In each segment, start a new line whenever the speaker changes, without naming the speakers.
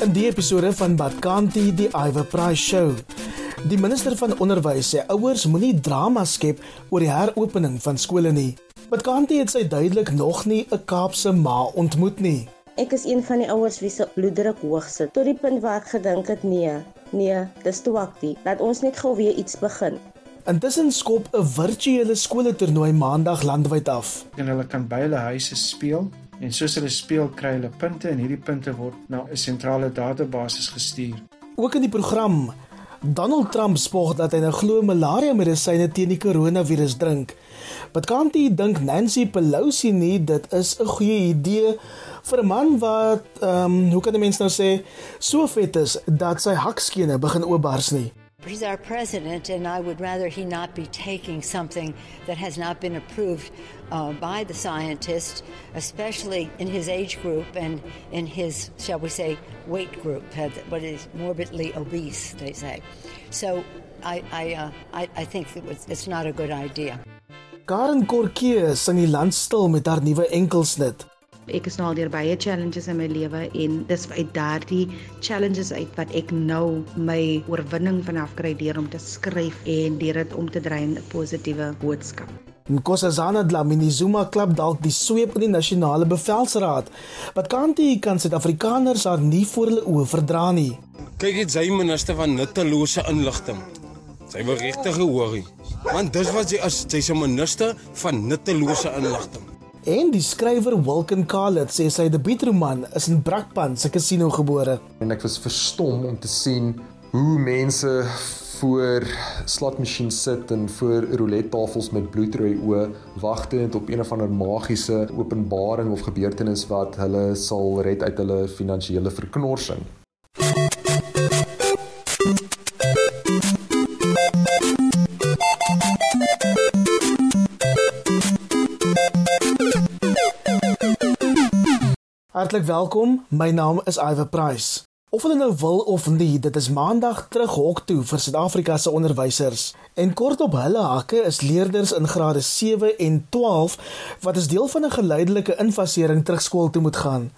In die episode van Badkanti die Iwer Price Show. Die minister van onderwys sê ouers moenie drama skep oor die heropening van skole nie. Badkanti het sy duidelik nog nie 'n Kaapse ma ontmoet nie.
Ek is een van die ouers wie se bloeddruk hoog sit tot die punt waar ek gedink het nee, nee, dis te wakkie. Laat ons net gou weer iets begin.
Intussen skop 'n virtuele skooltoernooi maandag landwyd af.
En hulle kan by hulle huise speel en soos hulle speel kry hulle punte en hierdie punte word na 'n sentrale database gestuur.
Ook in die program Donald Trump spog dat hy nou glo malaria medisyne teen die koronavirus drink. Wat kan jy dink Nancy Pelosi nie dit is 'n goeie idee vir 'n man wat ehm um, hoe kan 'n mens nou sê so vet is dat sy hakskene begin oopbars nie.
He's our president, and I would rather he not be taking something that has not been approved uh, by the scientists, especially in his age group and in his, shall we say, weight group, what is morbidly obese, they say. So I, I, uh, I, I think it's not a good idea.
Karen Korkie sing die land stil met haar nuwe enkelsnit.
Ek is nou al deur baie challenges in my lewe en dis uit daardie challenges uit wat ek nou my oorwinning vanaf kry deur om te skryf en deur dit om te dry in 'n positiewe boodskap.
Nkosazana Dlamini Zuma klap dalk die sweep in die nasionale bevelsraad. Wat kan die kan Suid-Afrikaners haar nie voor hulle oë verdra nie.
Kyk dit sy minister van nuttelose inligting. Sy wil regtig gehoor. Want dis wat sy as sy's 'n minister van nuttelose inligting.
En die skrywer Wilken Khalid sê sy debuutroman is in Brakpan se kasino gebore.
En ek was verstom om te sien hoe mense voor slotmasjiene sit en voor roulette tafels met bloedrooi oë wagtend op een of ander magiese openbaring of gebeurtenis wat hulle sal red uit hulle finansiële verknorsing.
Hartlik welkom. My naam is Iver Price. Of hulle nou wil of nie, dit is Maandag terug hok toe vir Suid-Afrika se onderwysers. En kort op hulle hakke is leerders in grade 7 en 12 wat as deel van 'n geleidelike invasering terug skool toe moet gaan.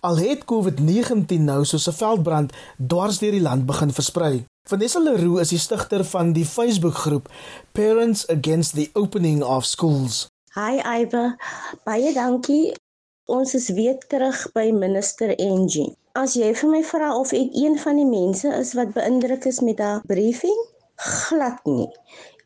Al het COVID-19 nou soos 'n veldbrand dwars deur die land begin versprei. Vanessa Leroux is die stigter van die Facebook-groep Parents Against the Opening of Schools.
Hi Iver, baie dankie Ons is weer terug by minister Angie. As jy vir my vra of ek een van die mense is wat beïndruk is met haar briefing, glad nie.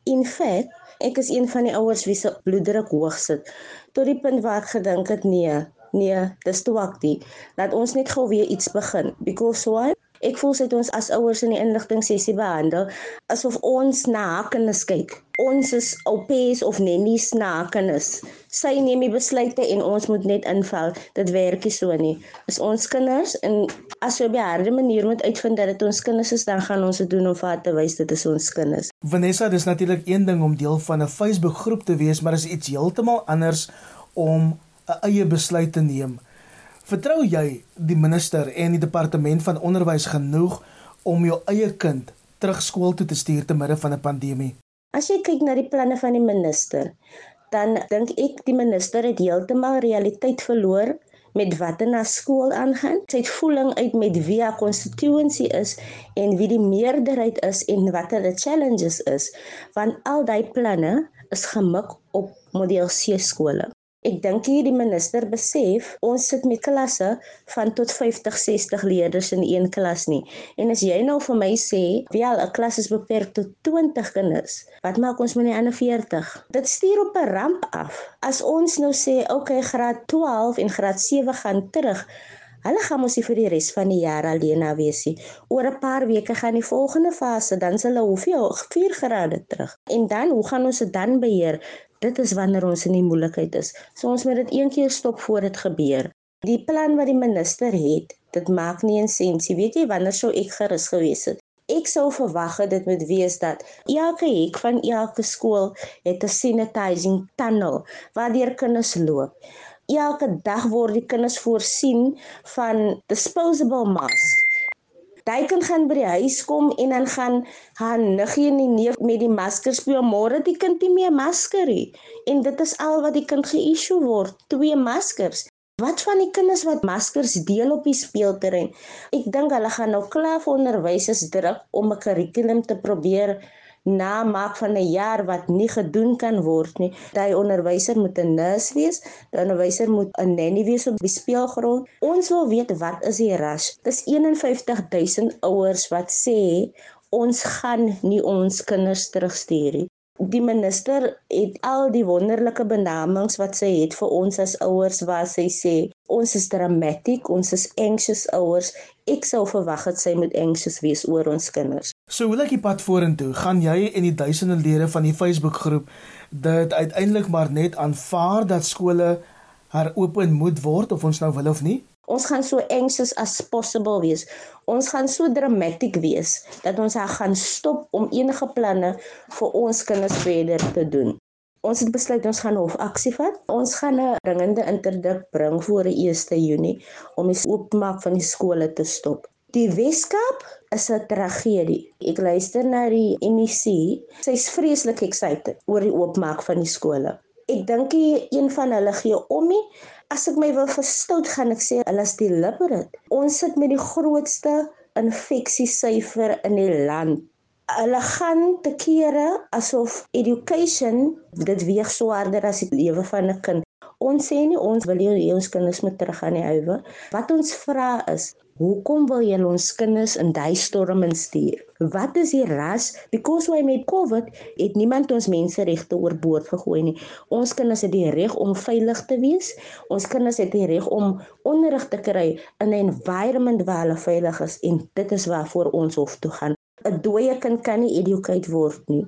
In feite, ek is een van die ouers wie se bloeddruk hoog sit tot die punt waar gedink het nee, nee, dis te wakkie. Laat ons net gou weer iets begin because why? Ek voel sit ons as ouers in die inligting sessie behandel asof ons na kinders kyk. Ons is oupies of nennies na kinders. Sy neem die besluite en ons moet net invul. Dit werk nie so nie. Is ons kinders en as jy op 'n harde manier moet uitvind dat dit ons kinders is, dan gaan ons dit doen om vir te wys dit is ons kinders.
Vanessa, dis natuurlik een ding om deel van 'n Facebook groep te wees, maar is iets heeltemal anders om 'n eie besluit te neem. Vertrou jy die minister en die departement van onderwys genoeg om jou eie kind terug skool toe te stuur te midde van 'n pandemie?
As jy kyk na die planne van die minister, dan dink ek die minister het heeltemal realiteit verloor met wat in na skool aangaan. Sy het voeling uit met wie haar constituency is en wie die meerderheid is en wat hulle challenges is, want al daai planne is gemik op model C skole. Ek dink hier die minister besef ons sit met klasse van tot 50, 60 leerders in een klas nie. En as jy nou vir my sê, "Wel, 'n klas is beperk tot 20 kinders." Wat maak ons met die ander 40? Dit stuur op 'n ramp af. As ons nou sê, "Oké, okay, graad 12 en graad 7 gaan terug." Hulle gaan mos nie vir die res van die jaar alleen na wees nie. Oor 'n paar weke gaan die volgende fase, dan sal hulle hoeveel 4 grade terug. En dan, hoe gaan ons dit dan beheer? Dit is wanneer ons in die moeilikheid is. So ons moet dit een keer stop voor dit gebeur. Die plan wat die minister het, dit maak nie 'n sensie. Weet jy wanneer sou ek gerus gewees het? Ek sou verwag het dit moet wees dat elke hek van elke skool het 'n sanitizing tunnel waar deur kinders loop. Elke dag word die kinders voorsien van disposable masks Hy kan gaan by die huis kom en dan gaan haar niggie en die neef met die masker speel. Môre die kind nie meer masker nie. En dit is al wat die kind ge-issue word, twee maskers. Wat van die kinders wat maskers deel op die speelterrein? Ek dink hulle gaan nou klaar vir onderwysers druk om 'n kurrikulum te probeer na maak van 'n jaar wat nie gedoen kan word nie. Daai onderwyser moet 'n nurse wees, die onderwyser moet 'n nanny wees op die speelgrond. Ons wil weet wat is die rush? Dis 51000 ouers wat sê ons gaan nie ons kinders terugstuur nie. Die minister het al die wonderlike benamings wat sy het vir ons as ouers waar sy sê ons is dramatic, ons is anxious ouers. Ek sou verwag het sy moet anxious wees oor ons kinders.
So hoe lyk die pad vorentoe? Gaan jy en die duisende lede van die Facebook-groep dit uiteindelik maar net aanvaar dat skole heropen moet word of ons nou wil of nie?
Ons gaan so anxious as possible wees. Ons gaan so dramatic wees dat ons gaan stop om enige planne vir ons kinders verder te doen. Ons het besluit ons gaan hofaksie vat. Ons gaan 'n dringende interdik bring voor die 1 Junie om die oopmaak van die skole te stop. Die Weskaap is 'n tragedie. Ek luister na die MEC. Sy's vreeslik excited oor die oopmaak van die skole. Ek dink een van hulle gee om nie. As ek my wil verstout, gaan ek sê hulle is deliberate. Ons sit met die grootste infeksiesyfer in die land. Hulle gaan te kere asof education dit weeg swaarder as die lewe van 'n kind. Ons sê nie ons wil hê ons kinders moet terug aan die huwe. Wat ons vra is, Hoekom wil jy ons kinders in daai storm instuur? Wat is die ras? Because why met COVID het niemand ons menseregte oorboord gegooi nie. Ons kinders het die reg om veilig te wees. Ons kinders het die reg om onderrig te kry in 'n environment waar hulle veilig is en dit is waarvoor ons hof toe gaan. 'n Dooie kind kan nie educate word nie.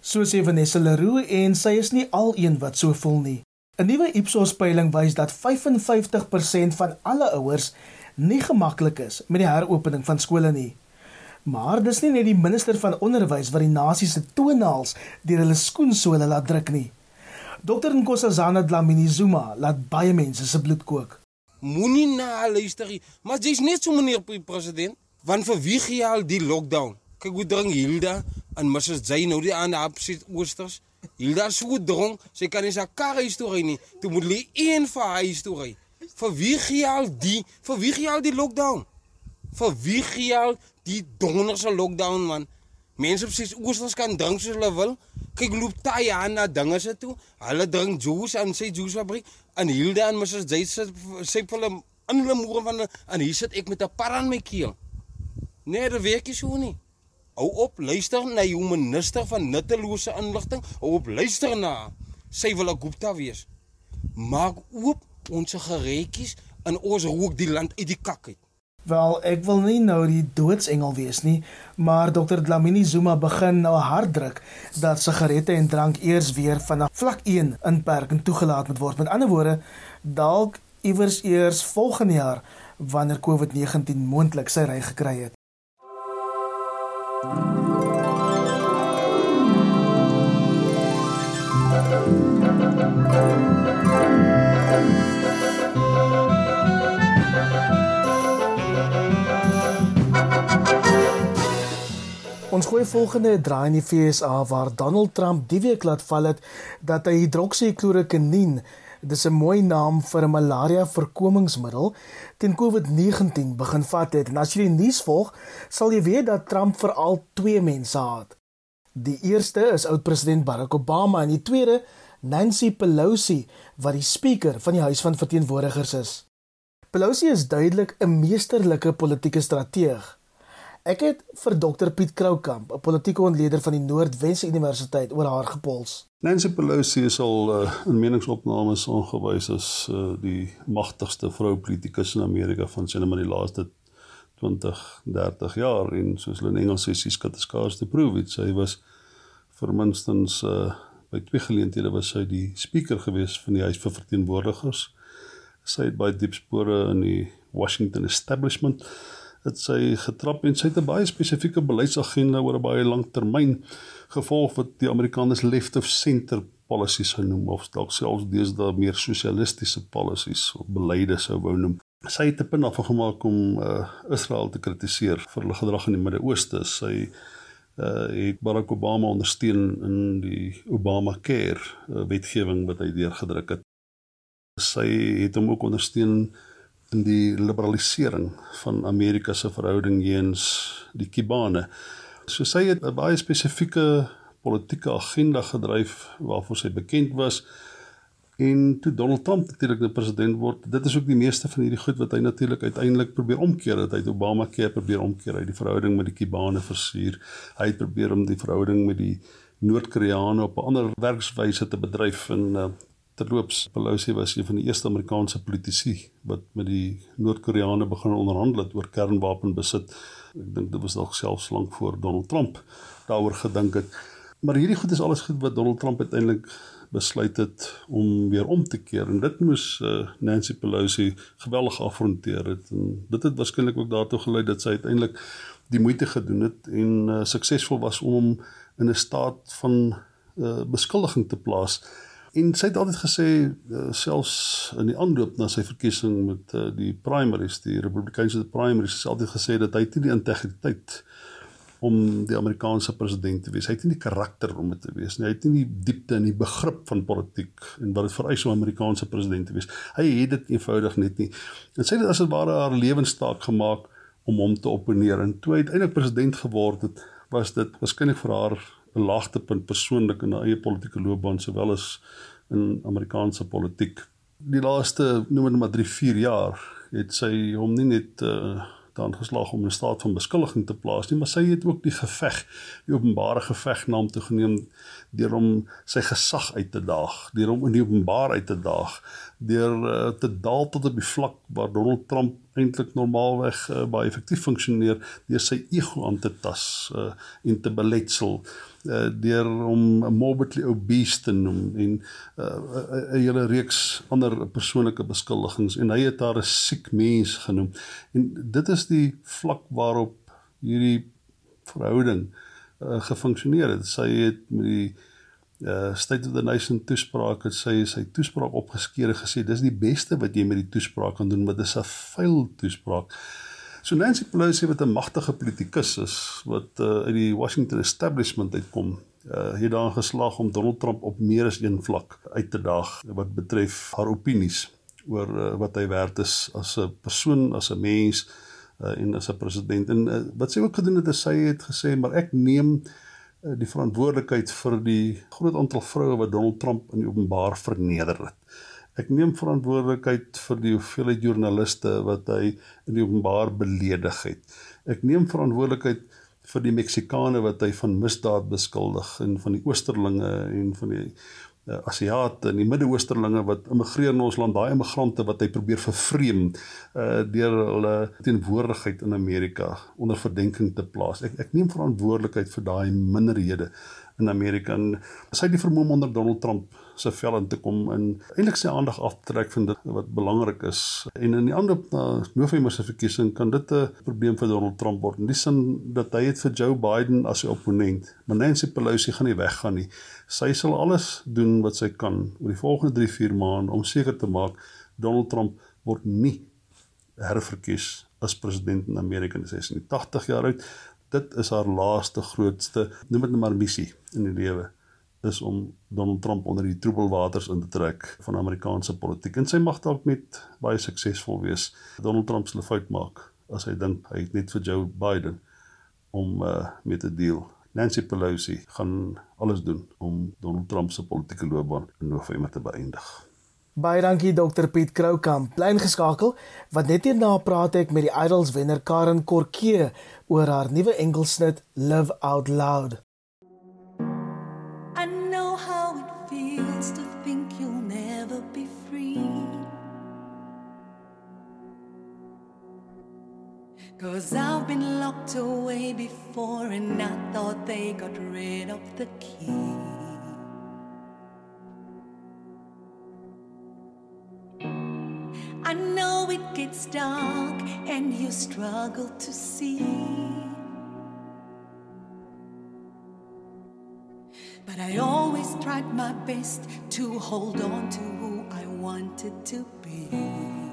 So sê Vanessa Leroux en sy is nie al een wat so voel nie. 'n Nuwe Ipsos peiling wys dat 55% van alle ouers nie gemaklik is met die heropening van skole nie. Maar dis nie net die minister van onderwys wat die nasie se toenaals deur hulle skoensole laat druk nie. Dr Nkosazana Dlamini Zuma laat baie mense se bloed kook.
Moenie na luister nie, maar jy's net so meneer president, want vir wie gee al die lockdown? Kyk hoe dring Hilda en Mrs. Jay nou die aan die opsit oosters. Hilda so dronk, sy kan nie sy kar huis toe ry nie. Toe moet hulle een vir huis toe ry. Vir wie gee jy al die vir wie gee jy al die lockdown? Vir wie gee jy al die donderse lockdown man? Mense op sies oosters kan drink soos hulle wil. Kyk loop taai aan na dinge se toe. Hulle drink juice aan sy juice fabriek en Hilda en Mrs. Jay sê sê hulle in hulle moere van en hier sit ek met 'n par aan my keel. Nee, dit werk nie so nie. Hou op, luister na jou minister van nuttelose inligting. Hou op, luister na. Sy wil 'n Gupta wees. Maak oop ons geretjies in ons rook die land uit die kak uit.
Wel, ek wil nie nou die doodsengel wees nie, maar Dr Dlamini Zuma begin nou hard druk dat sigarette en drank eers weer vanaf vlak 1 inperking toegelaat moet word. Met ander woorde, dalk iewers eers volgende jaar wanneer COVID-19 moontlik sy ry gekry het. Ons gooi volgende draai in die FSA waar Donald Trump die week laat val het dat hy hidroksiklorokinien, dis 'n mooi naam vir 'n malaria voorkomingsmiddel, teen COVID-19 begin vat het. En as jy die nuus volg, sal jy weet dat Trump veral twee mense haat. Die eerste is oud-president Barack Obama en die tweede Nancy Pelosi wat die spreker van die Huis van Verteenwoordigers is. Pelosi is duidelik 'n meesterlike politieke strateeg. Ek het vir Dr Piet Kroukamp, 'n politieke ontleder van die Noordwes Universiteit oor haar gepols.
Nancy Pelosi is al uh, in meningsopnames aangewys as uh, die magtigste vrou politikus in Amerika van sien maar die laaste 20, 30 jaar en soos hulle in Engels sê, got the scars to prove it. Sy was vir minstens uh, by twee geleenthede was sy die spreker gewees van die Huis vir Verteenwoordigers. Sy het baie diep spore in die Washington establishment het sy getrap en sy het 'n baie spesifieke beleidsagenda oor 'n baie lang termyn gevolg wat die Amerikaners left of center policies genoem of dalk selfs deesdae meer sosialistiese policies of beleide sou wou noem. Sy het 'n punt afgemaak om uh, Israel te kritiseer vir hulle gedrag in die Midde-Ooste. Sy uh, het Barack Obama ondersteun in die Obamacare uh, wetgewing wat hy deurgedruk het. Sy het hom ook ondersteun in die liberalisering van Amerika se verhouding teenoor die Kubane. So sy het 'n baie spesifieke politieke agenda gedryf waarvoor sy bekend was. En toe Donald Trump natuurlik die president word, dit is ook die meeste van hierdie goed wat hy natuurlik uiteindelik probeer omkeer, dat hy het Obama keer probeer omkeer, hy die verhouding met die Kubane versuur. Hy het probeer om die verhouding met die Noord-Koreane op 'n ander werkswyse te bedryf en uh, terloops Pelosi was een van die eerste Amerikaanse politici wat met die Noord-Koreane begin onderhandel het oor kernwapenbesit. Ek dink dit was dalk selfs lank voor Donald Trump daaroor gedink het. Maar hierdie goed is alles goed wat Donald Trump uiteindelik besluit het om weer om te keer en dit moes uh, Nancy Pelosi geweldig afronteer het en dit het waarskynlik ook daartoe gelei dat sy uiteindelik die moeite gedoen het en uh, suksesvol was om in 'n staat van uh, beskuldiging te plaas. En sy het altyd gesê uh, selfs in die aanloop na sy verkiesing met uh, die primaries, die Republikeinse primaries, het altyd gesê dat hy nie die integriteit om die Amerikaanse president te wees. Hy het nie die karakter om dit te wees nie. Hy het nie die diepte en die begrip van politiek en wat dit vereis om 'n Amerikaanse president te wees. Hy het dit eenvoudig net nie. En sy het dit as 'n ware haar lewenstaak gemaak om hom te opponeer en toe hy uiteindelik president geword het, was dit waarskynlik vir haar 'n laagtepunt persoonlik in haar eie politieke loopbaan sowel as in Amerikaanse politiek. Die laaste noem dit maar 3, 4 jaar het sy hom nie net uh, daan geslaag om 'n staat van beskuldiging te plaas nie, maar sy het ook die geveg, die openbare geveg na hom toe geneem deur hom sy gesag uit te daag, deur hom in die openbaar uit te daag, deur uh, te daal tot op die vlak waar Donald Trump eintlik normaalweg uh, baie effektief funksioneer deur sy ego aan te tas uh, en te beletsel uh, deur om morbidly obese te noem en 'n uh, uh, hele reeks ander persoonlike beskuldigings en hy het haar 'n siek mens genoem. En dit is die vlak waarop hierdie verhouding uh, gefunksioneer het. Sy het met die uh State of the Nation toespraak het sy sy toespraak opgeskeer en gesê dis die beste wat jy met die toespraak kan doen, want dit is 'n vuil toespraak. So Nancy Pelosi wat 'n magtige politikus is wat uh, uit die Washington establishment uitkom, uh, het daarin geslaag om Donald Trump op meer as een vlak uit te daag wat betref haar opinies oor uh, wat hy werd is as 'n persoon, as 'n mens uh, en as 'n president. En uh, wat sy ook gedoen het, sy het gesê maar ek neem uh, die verantwoordelikheid vir die groot aantal vroue wat Donald Trump in openbaar verneder het. Ek neem verantwoordelikheid vir die hoeveelheid joernaliste wat hy in die openbaar beledig het. Ek neem verantwoordelikheid vir die Meksikane wat hy van misdaad beskuldig en van die oosterlinge en van die uh, Asiate en die Midde-Oosterlinge wat immigreer in ons land, daai immigrante wat hy probeer vervreem uh deur hulle teenwoordigheid in Amerika onder verdenking te plaas. Ek ek neem verantwoordelikheid vir daai minderhede in Amerika en sy het die vermoë onder Donald Trump se vel in te kom en eintlik sy aandag af te trek van dit wat belangrik is. En in die ander na November se verkiesing kan dit 'n probleem vir Donald Trump word. In die sin dat hy het vir Joe Biden as sy opponent, maar Nancy Pelosi gaan nie weggaan nie. Sy sal alles doen wat sy kan oor die volgende 3-4 maande om seker te maak Donald Trump word nie herverkies as president in Amerika in 86 jaar oud. Dit is haar laaste grootste, noem dit net maar missie in die lewe is om Donald Trump onder die troebelwaters in te trek van Amerikaanse politiek. En sy mag dalk net baie suksesvol wees. Donald Trump sal 'n fout maak as hy dink hy het net vir Joe Biden om uh, met 'n deal. Nancy Pelosi gaan alles doen om Donald Trump se politieke loopbaan in November te beëindig.
Baie dankie Dr Piet Kroukamp. Bly ingeskakel want net hierna praat ek met die Idols wenner Karen Korke oor haar nuwe enkelsnit Live Out Loud.
Cause I've been locked away before and I thought they got rid of the key. I know it gets dark and you struggle to see. But I always tried my best to hold on to who I wanted to be.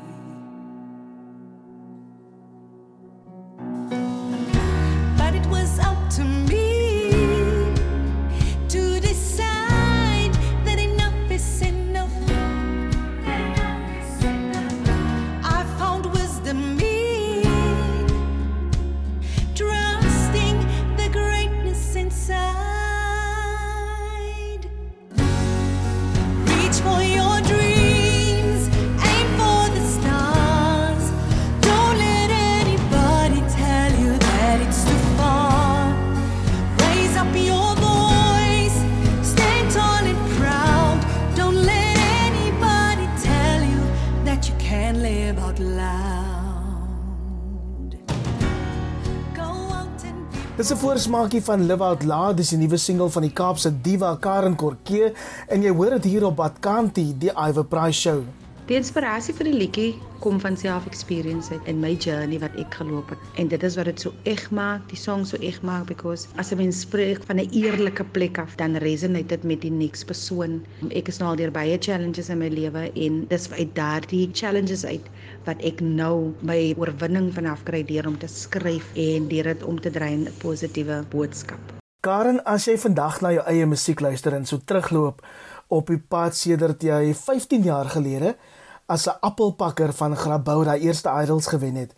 Dis 'n voorsmaakie van Live Out Loud, dis die nuwe single van die Kaapse diva Karen Corke en jy hoor dit hier op Badkanti, die Iver Price show.
Die inspirasie vir die liedjie kom van self experience en my journey wat ek geloop het. En dit is wat dit so eg maak, die song so eg maak because as 'n mens spreek van 'n eerlike plek af, dan resonate dit met die next persoon. Ek is nou al deur baie challenges in my lewe en dis uit daardie challenges uit wat ek nou my oorwinning vanaf kry deur om te skryf en deur dit om te in 'n positiewe boodskap.
Karen, as jy vandag na jou eie musiek luister en so terugloop op die pad sedert jy 15 jaar gelede as 'n appelpakker van Grabouw daai eerste idols gewen het.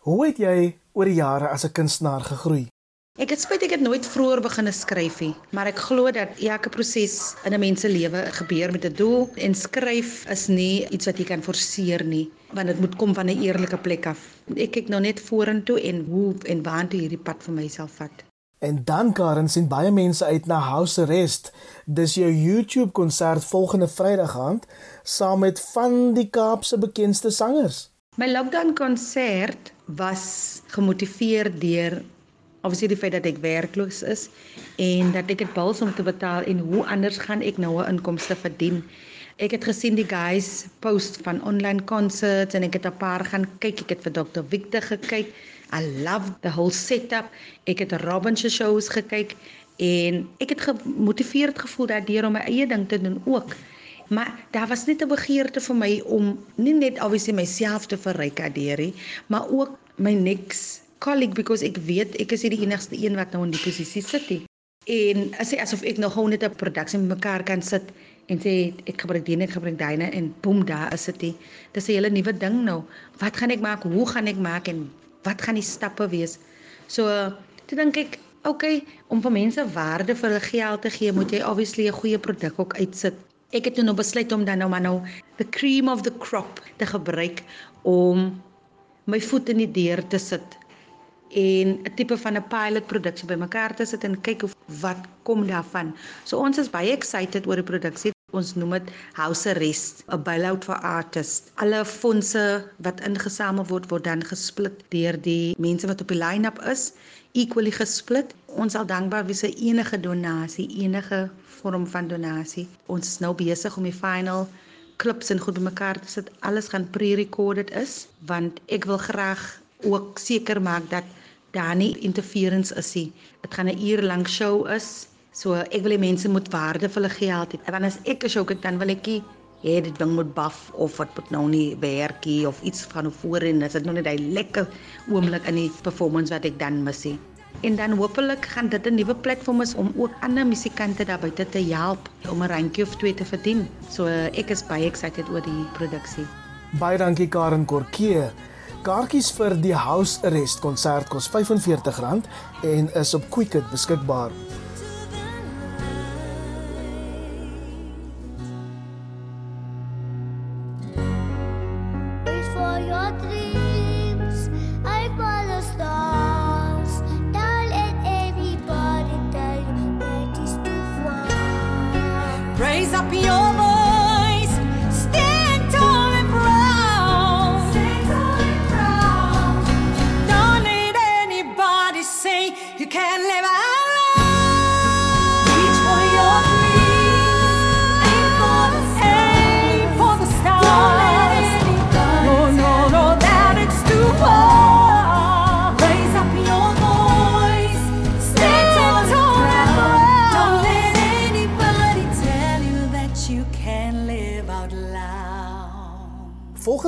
Hoe het jy oor die jare as 'n kunstenaar gegroei?
Ek het spyt ek het nooit vroeër begine skryf nie, maar ek glo dat elke proses in 'n mens se lewe gebeur met 'n doel en skryf is nie iets wat jy kan forceer nie, want dit moet kom van 'n eerlike plek af. Ek kyk nou net vorentoe en hoe en waartoe hierdie pad vir myself vat.
En dan Karen sien baie mense uit na House Arrest. Dis jou YouTube konsert volgende Vrydag aand saam met van die Kaapse bekendste sangers.
My lockdown konsert was gemotiveer deur obviously die feit dat ek werkloos is en dat ek dit bals om te betaal en hoe anders gaan ek nou 'n inkomste verdien? Ek het gesien die guys post van online concerts en ek het 'n paar gaan kyk. Ek het vir Dr. Victor gekyk. I love the whole setup. Ek het Robin se shows gekyk en ek het gemotiveerd gevoel daardeur om my eie ding te doen ook. Maar daar was net 'n begeerte vir my om nie net obviously myself te verryk daardeur, maar ook my next colleague because ek weet ek is die enigste een wat nou in die posisie sit nie. En as jy asof ek nog gewoon net 'n produksie met mekaar kan sit en sê ek gebruik dit net gebruik daai en boem daar is dit. Dis 'n hele nuwe ding nou. Wat gaan ek maak? Hoe gaan ek maak en wat gaan die stappe wees? So, toe dink ek, okay, om vir mense waarde vir hulle geld te gee, moet jy obviously 'n goeie produk ook uitsit. Ek het nou besluit om dan nou maar nou the cream of the crop te gebruik om my voet in die deur te sit en 'n tipe van 'n pilot produksie bymekaar te sit en kyk of wat kom daarvan. So ons is baie excited oor die produksie. Ons noem dit House Arrest, a bailout for artists. Alle fondse wat ingesamel word word dan gesplit deur die mense wat op die line-up is, equally gesplit. Ons sal dankbaar wees vir enige donasie, enige vorm van donasie. Ons is nou besig om die final klips en goed bymekaar te sit. Alles gaan pre-recorded is want ek wil graag ook seker maak dat daar nie interference is nie. Dit gaan 'n uur lank show is So ek wil die mense moet waarde vir hulle geld hê. Want as ek 'n show kyk dan wil ek hê hey, dit ding moet buff of wat moet nou nie werkie of iets van voor en dit is nou net daai lekker oomblik in die performance wat ek dan mis. En dan hopelik gaan dit 'n nuwe platform is om ook ander musikante daar buite te help om 'n randjie of twee te verdien. So ek is baie excited oor die produksie.
Baie dankie Karen Korkee. Kaartjies vir die House Arrest konsert kos R45 en is op Quicket beskikbaar.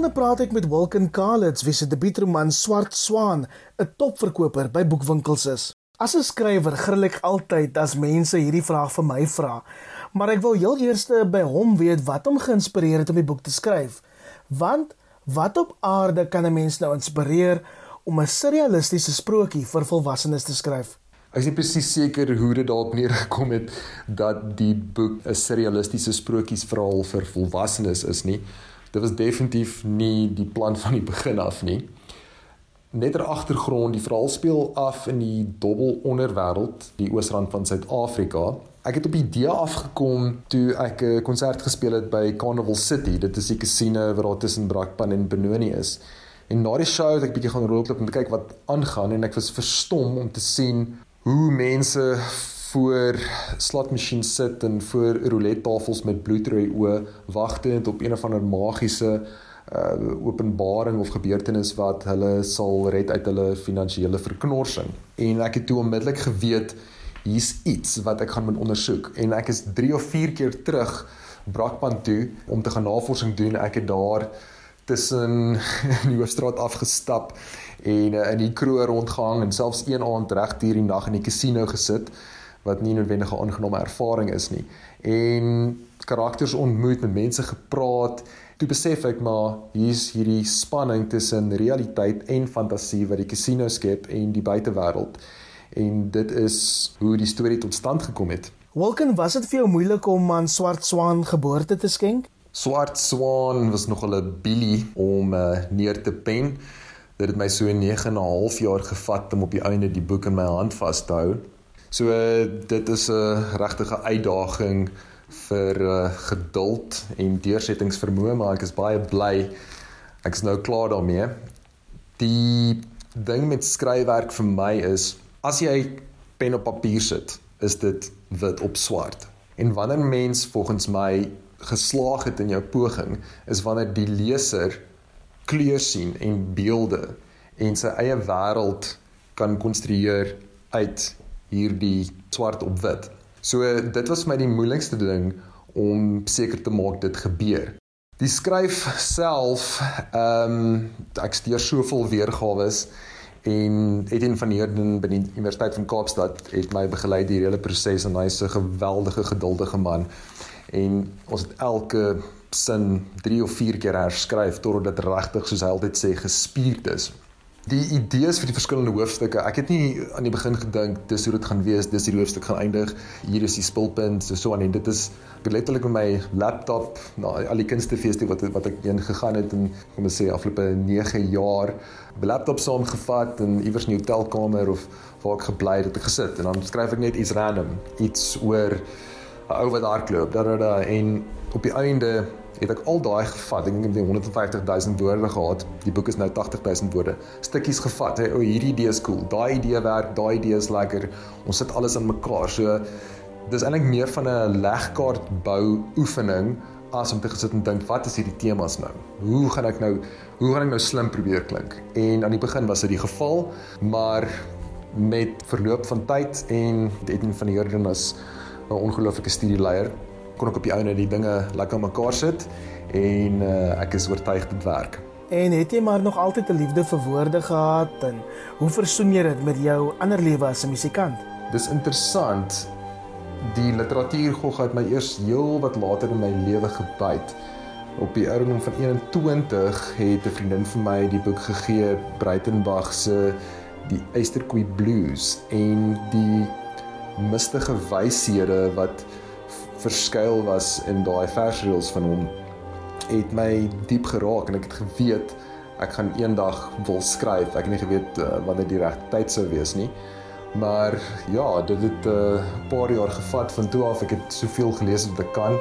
Volgende praat ek met Wilkin Kalitz, wie se debuutroman Swart Swaan 'n topverkoper by boekwinkels is. As 'n skrywer gril ek altyd as mense hierdie vraag vir my vra, maar ek wil heel eers by hom weet wat hom geïnspireer het om die boek te skryf. Want wat op aarde kan 'n mens nou inspireer om 'n surrealistiese sprokie vir volwassenes te skryf?
Ek is nie presies seker hoe dit daarop neergekom het dat die boek 'n surrealistiese sprokiesverhaal vir volwassenes is nie. Dit was definitief nie die plan van die begin af nie. Net ter agtergrond, die verhaal speel af in die dobbel onderwêreld, die oosrand van Suid-Afrika. Ek het op die idee afgekom toe ek 'n konsert gespeel het by Carnival City. Dit is die kasino waar daar tussen Brakpan en Benoni is. En na die show het ek bietjie gaan rondloop om te kyk wat aangaan en ek was verstom om te sien hoe mense voor slotmasjiene sit en voor roulette tafels met bloedrooi oë wagtend op een of ander magiese uh openbaring of gebeurtenis wat hulle sal red uit hulle finansiële verknorsing. En ek het toe onmiddellik geweet hier's iets wat ek gaan moet ondersoek en ek is 3 of 4 keer terug Brakpan toe om te gaan navorsing doen. Ek het daar tussen die hoofstraat afgestap en uh, in die kroeg rondgehang en selfs een aand reg hier die nag in die casino gesit wat nie noodwendig 'n aangename ervaring is nie. En karakters ontmoet, met mense gepraat, toe besef ek maar hier's hierdie spanning tussen realiteit en fantasie wat die casino skep en die buitewêreld. En dit is hoe die storie tot stand gekom het.
Wilken, was dit vir jou moeilik om aan Swart Swaan geboorte te skenk?
Swart Swaan was nog 'n billie om uh, neer te pen. Dit het my so 9 en 'n half jaar gevat om op die einde die boek in my hand vas te hou. So dit is 'n regtige uitdaging vir uh, geduld en deursettingsvermoë, maar ek is baie bly ek is nou klaar daarmee. Die ding met skryfwerk vir my is as jy pen op papier sit, is dit wit op swart. En wanneer mens volgens my geslaag het in jou poging, is wanneer die leser kleur sien en beelde en sy eie wêreld kan konstrueer uit hierdie swart op wit. So dit was vir my die moeilikste ding om seker te maak dit gebeur. Die skryf self, ehm um, ek stuur soveel weergawe en Etienne van Heerden by die Universiteit van Kaapstad het my begelei die hele proses en hy's 'n geweldige geduldige man. En ons het elke sin 3 of 4 keer herskryf totdat dit regtig soos hy altyd sê gespierd is die idees vir die verskillende hoofstukke. Ek het nie aan die begin gedink dis hoe dit gaan wees, dis hierdie hoofstuk gaan eindig. Hier is die spulpunt, so so aan en dit is letterlik met my laptop na nou, al die kunstefeeste wat wat ek heen gegaan het en kom ons sê afgelope 9 jaar my laptop saamgevat en iewers in die hotelkamer of waar ek gebly het, het ek gesit en dan skryf ek net iets random, iets oor 'n ou wat hardloop, da da da en op die einde het ek al daai gevat. Ek het 150 000 woorde gehad. Die boek is nou 80 000 woorde. Stukkies gevat. Hey, o, hierdie idee is cool. Daai idee werk, daai idee is lekker. Ons sit alles in mekaar. So dis eintlik meer van 'n legkaart bou oefening as om te gesit en dink wat is hierdie temas nou? Hoe gaan ek nou hoe gaan ek nou slim probeer klink? En aan die begin was dit die geval, maar met verloop van tyd en Edwin van Heerden as 'n ongelooflike studieleier kon ek op die ouene die dinge lekker aan mekaar sit en uh, ek is oortuig dit werk.
En het jy maar nog altyd 'n liefde vir woorde gehad en hoe versoen jy dit met jou ander lewe as 'n musikant?
Dis interessant. Die literatuurgog het my eers heel wat later in my lewe gebyt. Op die ouderdom van 21 het 'n vriendin vir my die boek gegee, Breitenberg se Die Eysterkoei Blues en die mistige wyshede wat verskuil was in daai versreels van hom het my diep geraak en ek het geweet ek gaan eendag wil skryf. Ek het nie geweet uh, wanneer die regte tyd sou wees nie. Maar ja, dit het 'n uh, paar jaar gevat van toe af ek het soveel gelees wat ek kan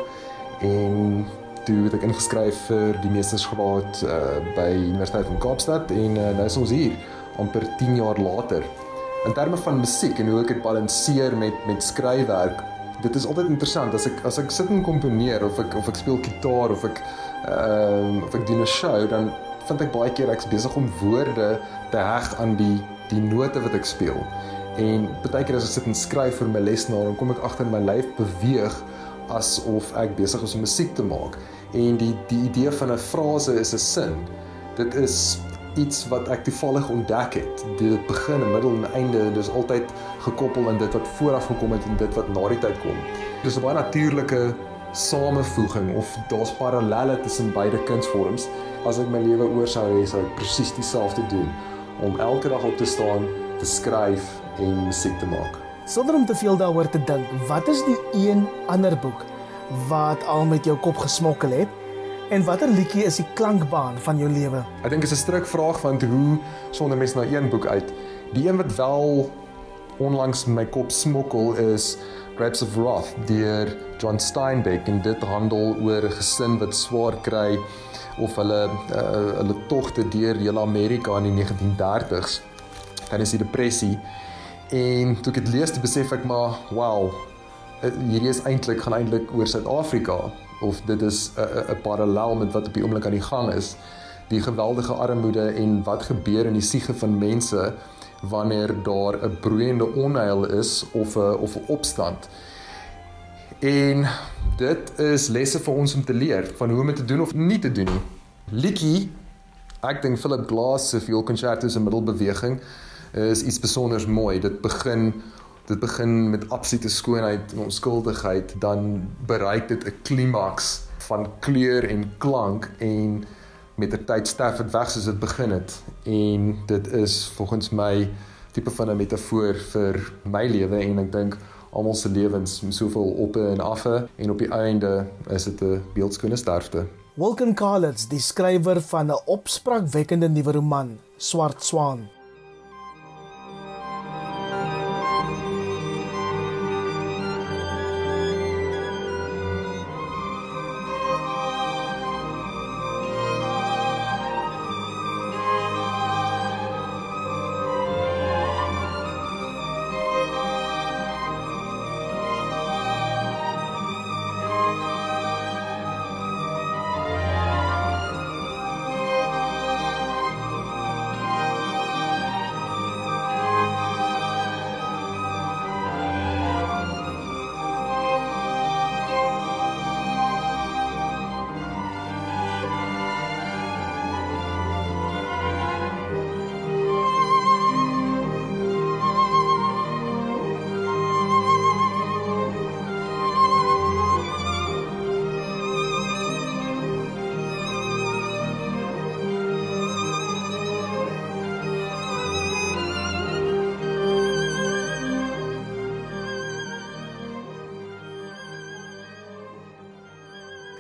en toe het ek ingeskryf vir die meestersgraad uh, by Universiteit van Kaapstad en uh, nou is ons hier amper 10 jaar later. In terme van musiek en hoe ek dit balanseer met met skryfwerk dit is altyd interessant as ek as ek sit en komponeer of ek of ek speel gitaar of ek ehm uh, of ek doen 'n show dan vind ek baie keer ek's besig om woorde te heg aan die die note wat ek speel. En baie keer as ek sit en skryf vir my lesenaar dan kom ek agter my lyf beweeg asof ek besig is om musiek te maak. En die die idee van 'n frase is 'n sin. Dit is iets wat ek toevallig ontdek het. Dit begin, middel en einde, dis altyd gekoppel aan dit wat vooraf gekom het en dit wat na die tyd kom. Dis 'n baie natuurlike samevoeging of daar's parallelle tussen beide kunsvorms. As ek my lewe oor sou hê, sou ek presies dieselfde doen om elke dag op te staan, te skryf en musiek te maak.
Sonder om te veel daaroor te dink, wat is die een ander boek wat al met jou kop gesmokkel het En watter liedjie is die klankbaan van jou lewe?
Ek dink dit is 'n stryk vraag van hoe sonder mens na een boek uit. Die een wat wel onlangs my kop smokkel is Grapes of Wrath deur John Steinbeck en dit handel oor 'n gesin wat swaar kry of hulle uh, hulle togte deur hele Amerika in die 1930s tydens die depressie En toe ek dit lees, besef ek maar, wow, eh, hierdie is eintlik gaan eintlik oor Suid-Afrika of dit is 'n parallel met wat op die oomblik aan die gang is. Die geweldige armoede en wat gebeur in die siege van mense wanneer daar 'n broeiende onheil is of 'n of 'n opstand. En dit is lesse vir ons om te leer van hoe om dit te doen of nie te doen nie. Likkie, ek dink Philip Glass se vioolkonserto se middelbeweging is iets besonders mooi. Dit begin dit begin met absolute skoonheid en onskuldigheid, dan bereik dit 'n klimaks van kleur en klank en met 'n tyd sterf dit weg soos dit begin het. En dit is volgens my tipe van 'n metafoor vir my lewe en ek dink almal se lewens met soveel oppe en affe en op die einde is dit 'n beeldskone sterfte.
Wilken Carlitz, die skrywer van 'n opspraakwekkende nuwe roman, Swart Swaan.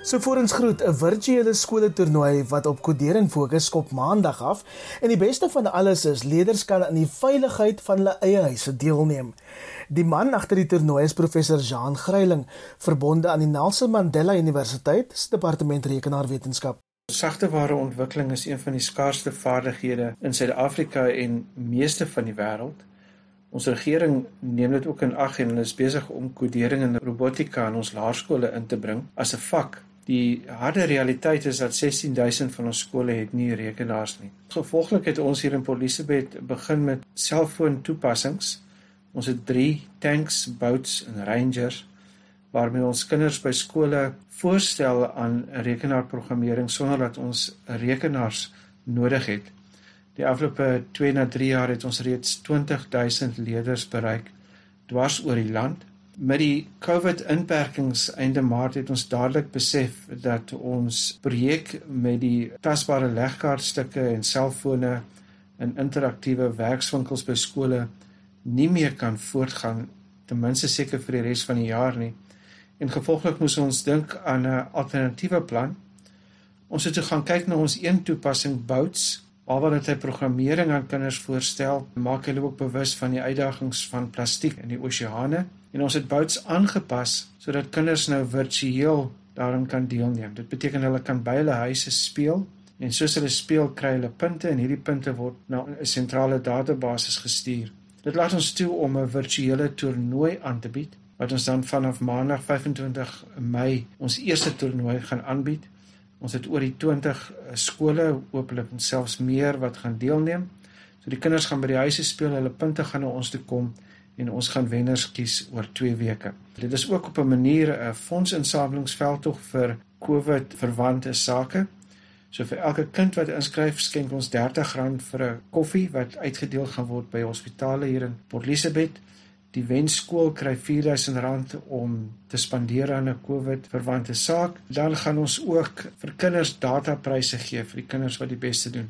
So voor ons groet 'n virtuele skooletoernooi wat op kodering fokus skop maandag af en die beste van alles is leerders kan aan die veiligheid van hulle eie huise deelneem. Die man agter die toernooi is professor Jean Greiling, verbonde aan die Nelson Mandela Universiteit se departement rekenaarwetenskap.
Sagteware ontwikkeling is een van die skaarsste vaardighede in Suid-Afrika en meeste van die wêreld. Ons regering neem dit ook in ag en hulle is besig om kodering en robotika in ons laerskole in te bring as 'n vak Die harde realiteit is dat 16000 van ons skole het nie rekenaars nie. Gevolglik het ons hier in Port Elizabeth begin met selfoon toepassings. Ons het 3 tanks, boats en rangers waarmee ons kinders by skole voorstel aan rekenaarprogrammering sonder dat ons rekenaars nodig het. Die afgelope 2 na 3 jaar het ons reeds 20000 leerders bereik dwars oor die land met die COVID inperkings einde Maart het ons dadelik besef dat ons projek met die tasbare legkaartstukke en selfone in interaktiewe werkswinkels by skole nie meer kan voortgaan ten minste seker vir die res van die jaar nie. En gevolglik moes ons dink aan 'n alternatiewe plan. Ons het toe gaan kyk na ons een toepassing Bouts, waar wat hy programmering aan kinders voorstel, maak hulle ook bewus van die uitdagings van plastiek in die oseane en ons het bouts aangepas sodat kinders nou virtueel daarin kan deelneem. Dit beteken hulle kan by hulle huise speel en soos hulle speel kry hulle punte en hierdie punte word na 'n sentrale database gestuur. Dit laat ons toe om 'n virtuele toernooi aan te bied wat ons dan vanaf maandag 25 Mei ons eerste toernooi gaan aanbied. Ons het oor die 20 eh, skole, hopelik selfs meer wat gaan deelneem. So die kinders gaan by die huise speel, hulle punte gaan na ons toe kom en ons gaan wenners kies oor 2 weke. Dit is ook op 'n manier 'n fondsinsamelingsveldtog vir COVID verwante sake. So vir elke kind wat inskryf, skenk ons R30 vir 'n koffie wat uitgedeel gaan word by hospitale hier in Port Elizabeth. Die wenskool kry R4000 om te spandeer aan 'n COVID verwante saak. Dan gaan ons ook vir kinders datapryse gee vir die kinders wat die beste doen.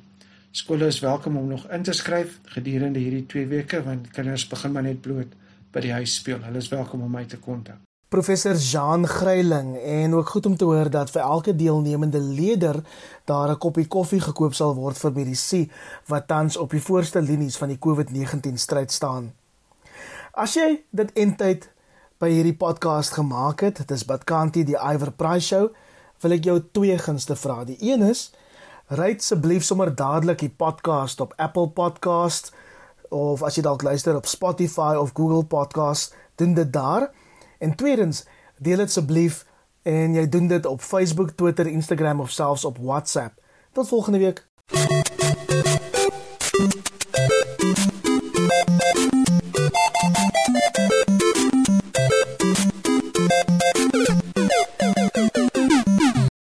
Skole is welkom om nog in te skryf gedurende hierdie 2 weke want kinders begin maar net bloot by die huis speel. Hulle is welkom om my te kontak.
Professor Jean Greiling en ook goed om te hoor dat vir elke deelnemende leerder daar 'n koppie koffie gekoop sal word vir medisy wat tans op die voorste linies van die COVID-19 stryd staan. As jy dit eintlik by hierdie podcast gemaak het, dit is Badkanti die Iver Price show, wil ek jou twee gunste vra. Die een is Ry asseblief sommer dadelik die podcast op Apple Podcast of as jy dalk luister op Spotify of Google Podcast, doen dit daar. En tweedens, deel dit asseblief en jy doen dit op Facebook, Twitter, Instagram of selfs op WhatsApp. Tot volgende week.